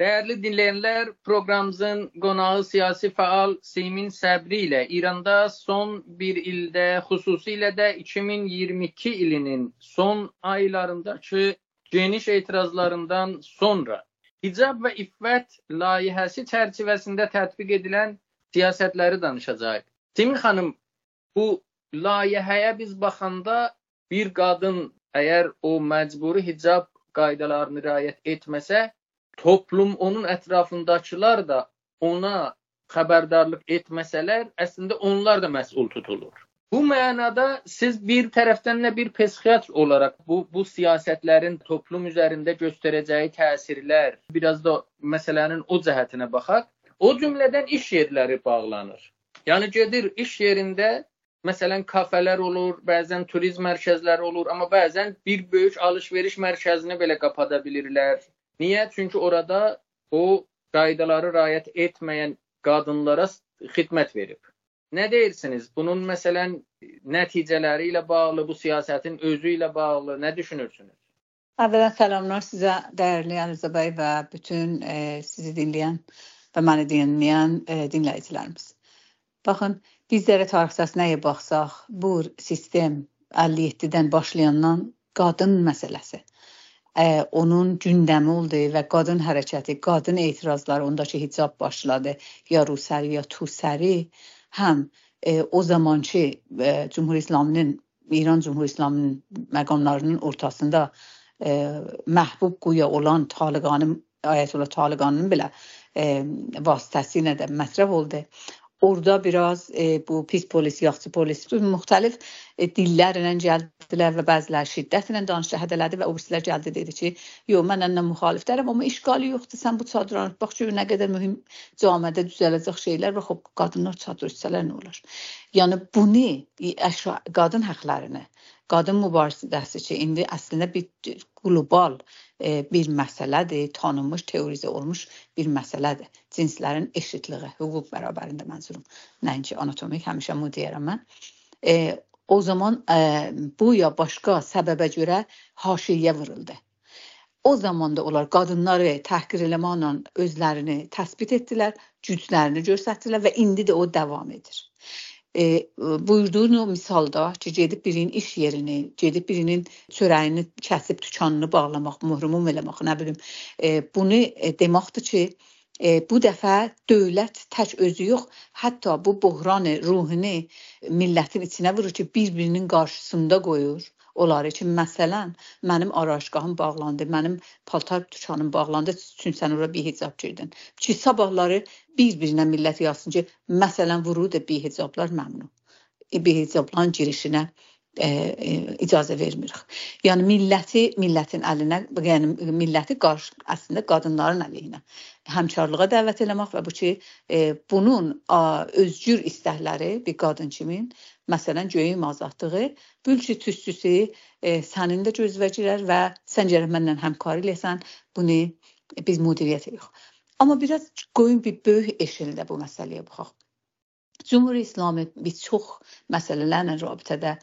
Dəyərli dinləyənlər, proqramımızın qonağı siyasi fəal Simin Səbri ilə İranda son bir ildə, xüsusilə də 2022 ilinin son aylarındakı geniş etirazlarından sonra hicab və iffət layihəsi çərçivəsində tətbiq edilən siyasətləri danışacağıq. Simin xanım, bu layihəyə biz baxanda bir qadın əgər o məcburi hicab qaydalarını riayət etməsə, toplum onun ətrafındakılar da ona xəbərdarlıq etməsələr, əslində onlar da məsul tutulur. Bu mənada siz bir tərəfdən də bir psixiatr olaraq bu bu siyasətlərin toplum üzərində göstərəcəyi təsirlər, biraz da məsələnin o cəhətinə baxaq. O cümlədən iş yerləri bağlanır. Yəni gedir iş yerində məsələn kafelər olur, bəzən turizm mərkəzləri olur, amma bəzən bir böyük alış-veriş mərkəzini belə qapada bilirlər. Niyə? Çünki orada o qaydaları riayət etməyən qadınlara xidmət verib. Nə deyirsiniz? Bunun məsələn nəticələri ilə bağlı, bu siyasətin özü ilə bağlı nə düşünürsünüz? Əvvələn salamlar sizə dəyərli Əliza bəy və bütün e, sizi dinləyən və məni dinləyən e, dinləyicilərimiz. Baxın, bizlərə tarixsəs nəyə baxsaq, bu sistem 57-dən başlayandan qadın məsələsi onun gündəmi oldu və qadın hərəkəti, qadın etirazları, ondakı hicab başladı, ya rusəri ya tusəri həm e, o zamanki e, Cumhur İslamının İran Cumhur İslamının məqamlarının ortasında e, məhbub quya olan Taliqanın Ayətullah Taliqanın belə e, vasitəsilə də mətrəf oldu. Orada biraz e, bu pis polis, yaxşı polis müxtəlif dillərlə gəldilər və bəziləri şiddətlə danışdı, hədələdi və o birisilər gəldi dedi ki, yox mən əndən müxalifdərəm, amma işğalı yoxdur. Sən bu çadranı bax gör nə qədər mühüm cəmiyyətdə düzələcək şeylər və xop qadınlar çadır üstələr nə olar? Yəni bunu qadın haqqlarını, qadın mübarizəsi ki, indi əslində bir qlobal e, bir məsələdir, tanınmış, teorizə olmuş bir məsələdir. Cinslərin eşitliyi, hüquq bərabərində mənzurum. Nəinki anatomik, həmişə bu deyirəm mən. E, o zaman e, bu ya başqa səbəbə görə haşiyə vuruldu. O zaman da onlar qadınları təhqir eləməklə özlərini təsbit etdilər, güclərini göstərdilər və indi də o davam edir e, buyurduğun o misalda ki, gedib birinin iş yerini, gedib birinin çörəyini kəsib dükanını bağlamaq, möhrumum eləmək, nə bilim, e, bunu e, deməkdir ki, bu dəfə dövlət tək özü yox, hətta bu buhranı, ruhunu millətin içinə vurur ki, bir-birinin qarşısında qoyur onları ki, məsələn, mənim arayışgahım bağlandı, mənim paltar dükanım bağlandı, çünki sən ora bir hicab girdin. Ki sabahları bir-birinə millət yazsın ki, məsələn, vurudu bir hicablar məmnun. E, bir hicabların girişinə e, e, icazə vermirik. Yəni milləti millətin əlinə, yəni milləti qarşı əslində qadınların əleyhinə həmkarlığa dəvət eləmək və bu ki, e, bunun a, özgür istəkləri bir qadın kimi məsələn göyün azadlığı bülçü tüstüsü e, sənin də gözvə girər və sən gərək mənlə həmkarı eləsən, bunu biz müdiriyyət edirik. Amma biraz qoyun bir böyük eşildə bu məsələyə baxaq. Cumhur İslamı bir çox məsələlərlə rabitədə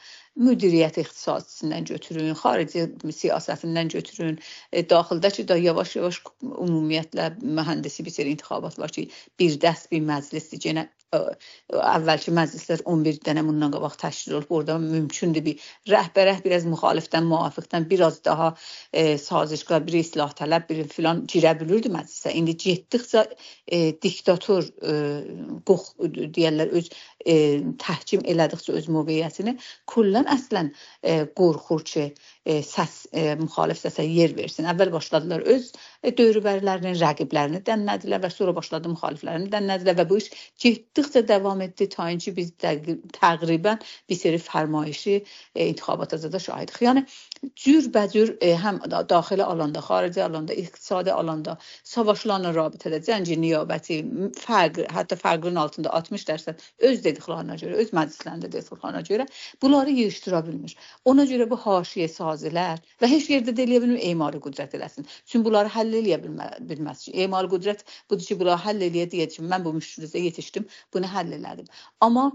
müdiriyyət ixtisasisindən götürün, xarici siyasətindən götürün, e, daxildəki də yavaş-yavaş ümumiyyətlə mühəndisi bir seri intihabat var ki, bir dəst bir məclisdir. Yenə əvvəlki məclislər 11 dənə bundan qabaq təşkil olub. Orada mümkündür bir rəhbərə biraz müxalifdən, müvafiqdən biraz daha e, sazişkar, bir islah tələb, bir filan girə bilirdi məclisə. İndi getdikcə e, diktator e, qox deyirlər öz e, təhkim elədikcə öz müvəyyətini kullən əslən e, qorxur ki, e, səs e, müxalif səsə yer versin. Əvvəl başladılar öz e, dövrbərilərini, rəqiblərini dənlədilər və sonra başladı müxaliflərini dənlədilər və bu iş getdikcə davam etdi ta ki biz təqribən bir seri fərmayişi e, intihabata da şahidik. Yəni cürbəcür e, həm daxili alanda, xarici alanda, iqtisadi alanda, savaşlarla rabitədə, zəncir niyabəti, fərq, hətta fərqin altında 60 dərsən öz dediklərinə görə, öz məclislərində dediklərinə görə bunları yığışdıra bilmir. Ona görə bu haşiyə sazilər və heç yerdə də eləyə bilmir emari qüdrət eləsin. Çünki bunları həll eləyə bilmə, bilməz ki, emari qüdrət budur ki, bunları həll eləyə deyəcək. Mən bu müşkülə yetişdim, bunu həll elədim. Amma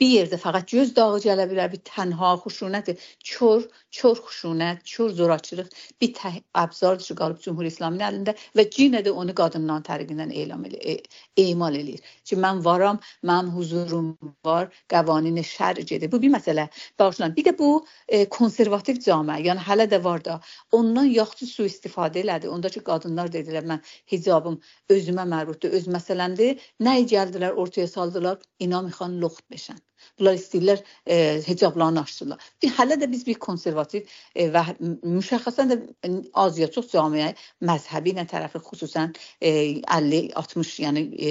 bir yerdə fəqət göz dağı gələ bilər, bir tənha xuşunət, çor, çor xuşunət, çor zorakılıq bir tə abzardır ki, qalıb Cümhur İslaminin əlində və yenə də onu qadından təriqindən elam elir, e, emal eləyir. Ki mən varam, mənim huzurum var, qəvanin şər gedir. Bu bir məsələ. Bağışlayın. Bir də bu e, konservativ cəmiə, yəni hələ də var da, ondan yaxşı su istifadə elədi. Ondakı qadınlar dedilər mən hicabım özümə mərbutdur, öz məsələmdir. Nə gəldilər ortaya saldılar? İnam xan loxt beşən. Bunlar istəyirlər e, hicablarını açsınlar. Bir hələ də biz bir konservativ e, və müşəxxəsən də az ya çox cəmiə məzhəbi ilə tərəfi xüsusən e, 50-60 yəni e,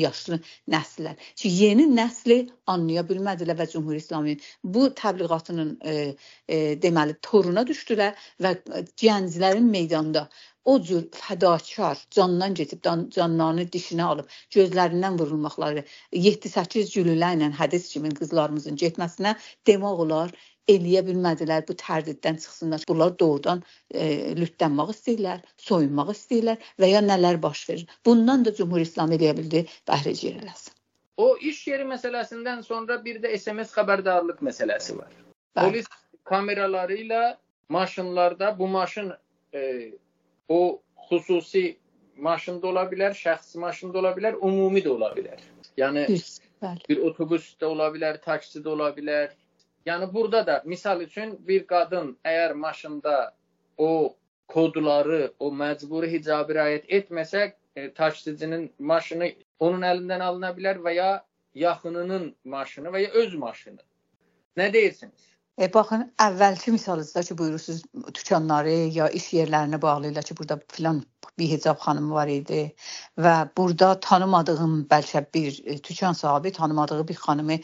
yaşlı nəsillər. Ki yeni nəsli anlaya bilmədilər və Cümhur İslamı bu təbliğatının e, e, deməli toruna düşdülər və gənclərin meydanda o cür fədakar candan getib canlarını dişinə alıb gözlərindən vurulmaqları 7-8 gülülə ilə hədis kimi qızlarımızın getməsinə demək olar eləyə bilmədilər bu tərdiddən çıxsınlar. Bunlar doğrudan e, lütlənmək istəyirlər, soyunmaq istəyirlər və ya nələr baş verir. Bundan da Cümhur İslam eləyə bildi bəhrəcə eləsin. O iş yeri məsələsindən sonra bir də SMS xəbərdarlıq məsələsi var. Bəli. Polis kameralarıyla maşınlarda bu maşın e, o xüsusi maşında ola bilər, şəxsi maşında ola bilər, ümumi də ola bilər. Yəni Bəli. bir otobusda ola bilər, taksidə ola bilər. Yəni burada da misal üçün bir qadın əgər maşında o kodları, o məcburi hicabı riayət etməsə, e, taksicinin maşını onun əlindən alına bilər və ya yaxınının maşını və ya öz maşını. Nə deyirsiniz? E, baxın, əvvəlki misalınızda ki, buyurursunuz dükanları ya iş yerlərini bağlayırlar ki, burada filan bir hicab xanımı var idi və burada tanımadığım bəlkə bir e, dükan sahibi tanımadığı bir xanımı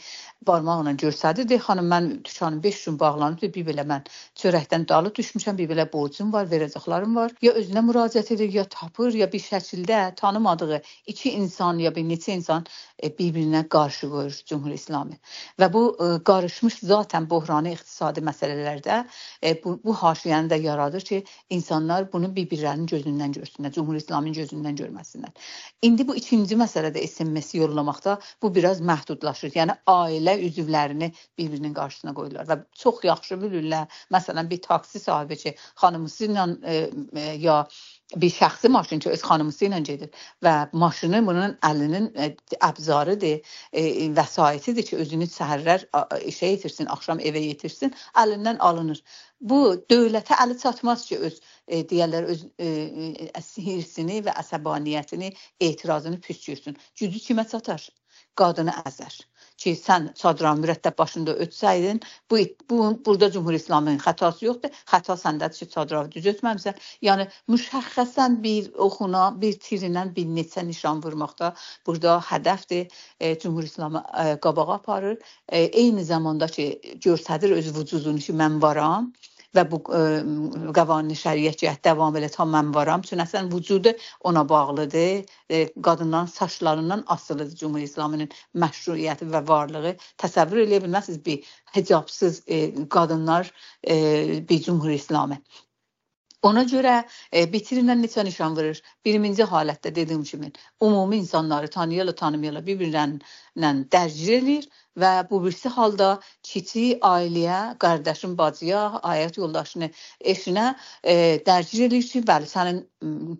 barmaqla göstərdi. Xanım mən dükanım 5 gün bağlanıb, bir belə mən çörəkdən dalıb düşmüşəm, bir belə borcum var, verəcəklərim var. Ya özünə müraciət edir, ya tapır, ya bir şəkildə tanımadığı iki insan ya bir neçə insan e, bir-birinə qarşı qoyur Cümhur İslamı. Və bu e, qarışmış zaten buhranı iqtisadi məsələlərdə bu, bu haşiyəni də yaradır ki, insanlar bunu bir-birlərinin gözündən görsünlər, Cümhur İslamın gözündən görməsinlər. İndi bu ikinci məsələdə SMS yollamaqda bu biraz məhdudlaşır. Yəni ailə üzvlərini bir-birinin qarşısına qoyurlar və çox yaxşı bilirlər. Məsələn, bir taksi sahibi ki, xanımısı ilə e, e, ya bir şəxsi maşın ki öz xanımısı ilə gedir və maşını bunun əlinin e, əbzarıdır, e, vəsaitidir ki, özünü səhərlər işə yetirsin, axşam evə yetirsin, əlindən alınır. Bu dövlətə əli çatmaz ki, öz e, deyirlər öz e, e, hirsini və əsəbaniyyətini, etirazını püskürsün. Gücü kimə çatar? Qadını əzər ki, sən çadıran mürəttəb başında ötsəydin, bu, bu burada Cümhur İslamın xətası yoxdur. Xəta səndədir ki, çadıravı düz ötməmisən. Yəni müşəxxəsən bir oxuna, bir tirinə bir neçə nişan vurmaqda burada hədəfdir. E, Cümhur İslamı e, qabağa aparır. E, eyni zamanda ki, göstərir öz vücudunu ki, mən varam e, qavanın şəriət elə tam mən varam. Çünki əslən vücudu ona bağlıdır. Qadından saçlarından asılıdır Cümhur İslamının məşruiyyəti və varlığı. Təsəvvür edə bilməzsiniz bir hicabsız e, qadınlar e, bir Cümhur İslamı. Ona görə e, bitirimdən neçə nişan vurur? Birinci halətdə dediyim kimi ümumi insanları tanıyırlar, tanımayırlar, bir-birlərinə dərc edir və bu birisi halda kiçik ailəyə, qardaşın bacıya, həyat yoldaşını, eşinə e, dərc edir ki, bəli, sənin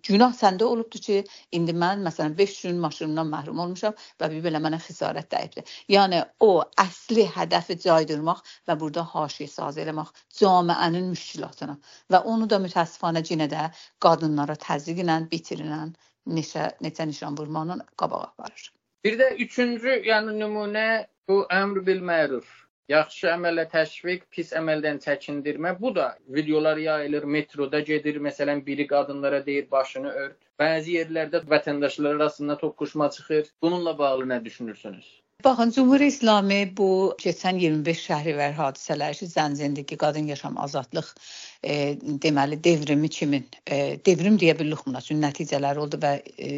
günah səndə olubdur ki, indi mən məsələn 5 gün maşınımdan məhrum olmuşam və bir belə mənə xisarət dəyibdir. Yəni o əsli hədəfi caydırmaq və burada haşiyə saz eləmək cəmiənin müşkilatına və onu da mütəəssifanə yenə də qadınlara təzyiqlə, bitirilən neçə neçə nişan vurmaqla qabağa aparır. Bir də üçüncü, yəni nümunə bu əmr bil məruf. Yaxşı əmələ təşviq, pis əməldən çəkindirmə. Bu da videolar yayılır, metroda gedir, məsələn, biri qadınlara deyir başını ört. Bəzi yerlərdə vətəndaşlar arasında toqquşma çıxır. Bununla bağlı nə düşünürsünüz? Baxın, Cümhur İslamı bu keçən 25 Şəhrivər hadisələri ki, Zəncəndəki qadın yaşam azadlıq e, deməli devrimi kimi e, devrim deyə bilirik buna. Çünki nəticələri oldu və e,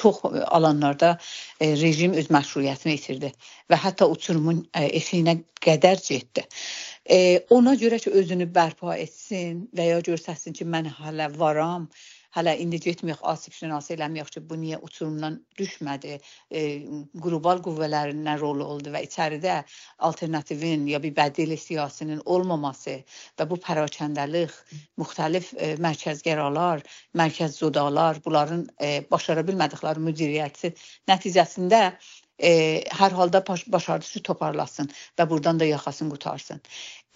çox alanlarda e, rejim öz məşruiyyətini itirdi və hətta uçurumun e, eşiyinə qədər getdi. E, ona görə ki, özünü bərpa etsin və ya göstərsin ki, mən hələ varam hələ indi getməyək asib şinası eləməyək ki, bu niyə uçurumdan düşmədi, e, qlobal qüvvələrin nə rolu oldu və içəridə alternativin ya bir bədil siyasinin olmaması və bu pərakəndəlik, müxtəlif e, mərkəzgəralar, mərkəz zodalar, bunların e, başara bilmədikləri müdiriyyəti nəticəsində e, hər halda baş, başardı ki, toparlasın və burdan da yaxasını qutarsın.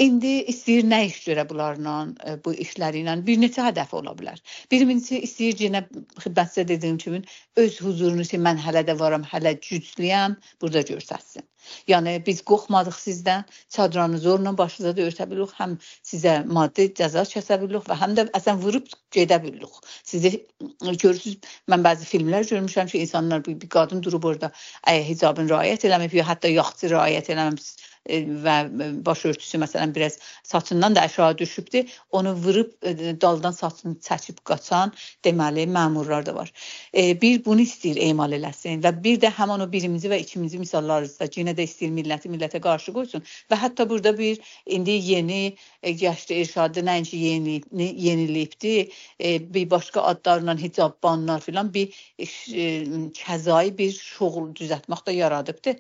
İndi istəyir nə iş görə bunlarla, e, bu işləri ilə bir neçə hədəf ola bilər. Birincisi istəyir yenə xidmətçi dediyim kimi öz huzurunu ki, mən hələ də varam, hələ güclüyəm, burada göstərsin. Yəni biz qorxmadıq sizdən, çadranı zorla başınıza da örtə bilirik, həm sizə maddi cəza kəsə bilirik və həm də əsən vurub gedə bilirik. Sizi görürsüz, mən bəzi filmlər görmüşəm ki, insanlar bir, bir qadın durub orada hicabın riayət eləməyib, ya hətta yaxçı riayət eləməmiş E, və e, baş örtüsü məsələn biraz saçından da aşağı düşübdü. Onu vurub e, daldan saçını çəkib qaçan deməli məmurlar da var. Bir bunu istəyir emal eləsin və bir də həmin o birinci və ikinci misallarımızda yenə də istəyir milləti millətə qarşı qoysun və hətta burada bir indi yeni yaşlı irşadı nəinki yeni yeniliyibdi. Bir başqa adlarla hicabbanlar filan bir kəzai bir şoğul düzəltmək də yaradıbdı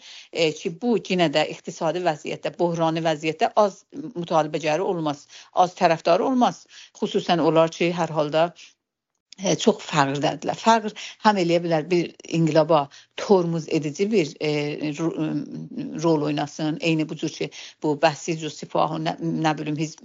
ki, bu yenə də iqtisadi və vəziyyətdə, böhrani vəziyyətdə az mütalibəgəri olmaz, az tərəfdarı olmaz. Xüsusən onlar ki, hər halda çox fəqirdədirlər. Fəqir həm eləyə bilər bir inqilaba tormuz edici bir e, rol oynasın. Eyni bu cür ki, bu bəhsi Jusifahı nə, nə bilim hiz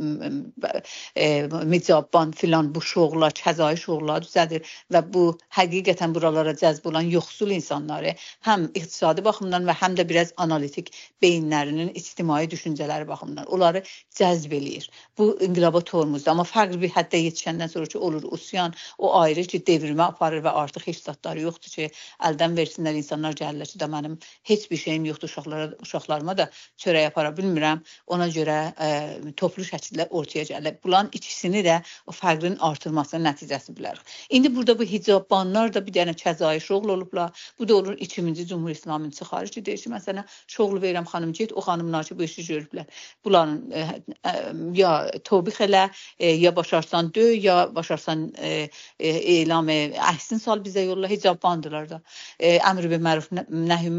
e, Micabban filan bu şoğlar, kəzai şoğlar düzədir və bu həqiqətən buralara cəzb olan yoxsul insanları həm iqtisadi baxımdan və həm də biraz analitik beyinlərinin ictimai düşüncələri baxımından onları cəzb eləyir. Bu inqilaba tormuzdur. Amma fəqir bir həddə yetişəndən sonra ki, olur usyan, o ayrı ki, devrimə aparır və artıq heç zətləri yoxdur ki, əldən versinlər insanlar gəlirlər ki, də mənim heç bir şeyim yoxdur uşaqlara, uşaqlarıma da çörək apara bilmirəm. Ona görə ə, e, toplu şəkildə ortaya gəlir. Bunların ikisini də o fərqin artırmasının nəticəsi bilərik. İndi burada bu hicabbanlar da bir dənə kəzai şoğul olublar. Bu da olur 2-ci Cümhur İslamın çıxarı ki, deyir ki, məsələn, şoğlu verirəm xanım get, o xanımlar ki, bu işi görüblər. Bunların ə, e, ə, e, ya tobix elə, ə, ya başarsan döy, ya başarsan ə, ə, elam əhsin sal bizə yolla hicabbandılar da. E, əmr bi məruf nəhy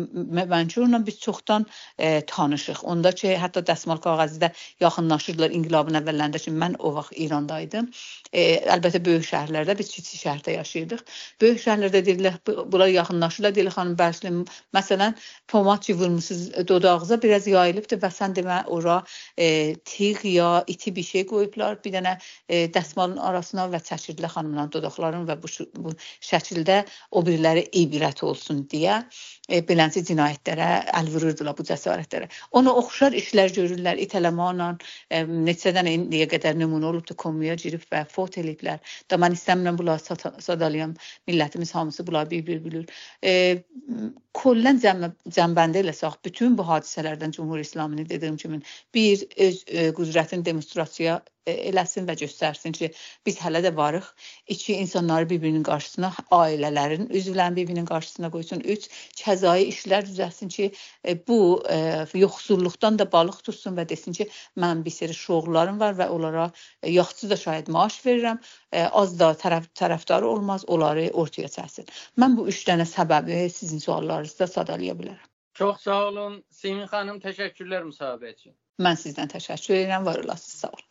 məncurla biz çoxdan e, tanışıq. Onda ki, hətta dəsmal kağəzidə yaxınlaşırdılar inqilabın əvvəllərində ki, mən o vaxt İranda idim. E, əlbəttə böyük şəhərlərdə biz kiçik şəhərdə yaşayırdıq. Böyük şəhərlərdə deyirlər bura yaxınlaşırlar. Deyirlər xanım bəsli məsələn tomat vurmusunuz dodağınıza biraz yayılıbdı və sən demə ora e, tiğ ya iti bir şey qoyublar. Bir dənə e, dəsmalın arasına və çəkirdilər xanımların dodaqların və bu, bu şəkildə o biriləri ibrət olsun deyə e, beləncə cinayətlərə əl vururdular bu cəsarətlərə. Ona oxşar işlər görürlər itələməklə, e, neçədən indiyə qədər nümunə olubdu, komuya girib və fot eliblər. Da mən istəmirəm bunları sadalayam. Millətimiz hamısı bunları bir-bir bilir. E, kollən cəm cəmbəndə eləsək, bütün bu hadisələrdən Cümhur İslamını dediyim kimi bir öz e, qüdrətini demonstrasiya eləsin və göstərsin ki, biz hələ də varıq. İki, insanları bir-birinin qarşısına, ailələrin üzvlərini bir-birinin qarşısına qoysun. Üç, kəzai işlər düzəlsin ki, e, bu e, yoxsulluqdan da balıq tutsun və desin ki, mən bir seri şoğullarım var və onlara yaxçı da şahid maaş verirəm, az da tərəf tərəfdarı olmaz, onları ortaya çəksin. Mən bu üç dənə səbəbi sizin suallarınızda sadalaya bilərəm. Çox sağ olun Simin xanım, təşəkkürlər müsahibə üçün. Mən sizdən təşəkkür edirəm, var olasınız, sağ olun.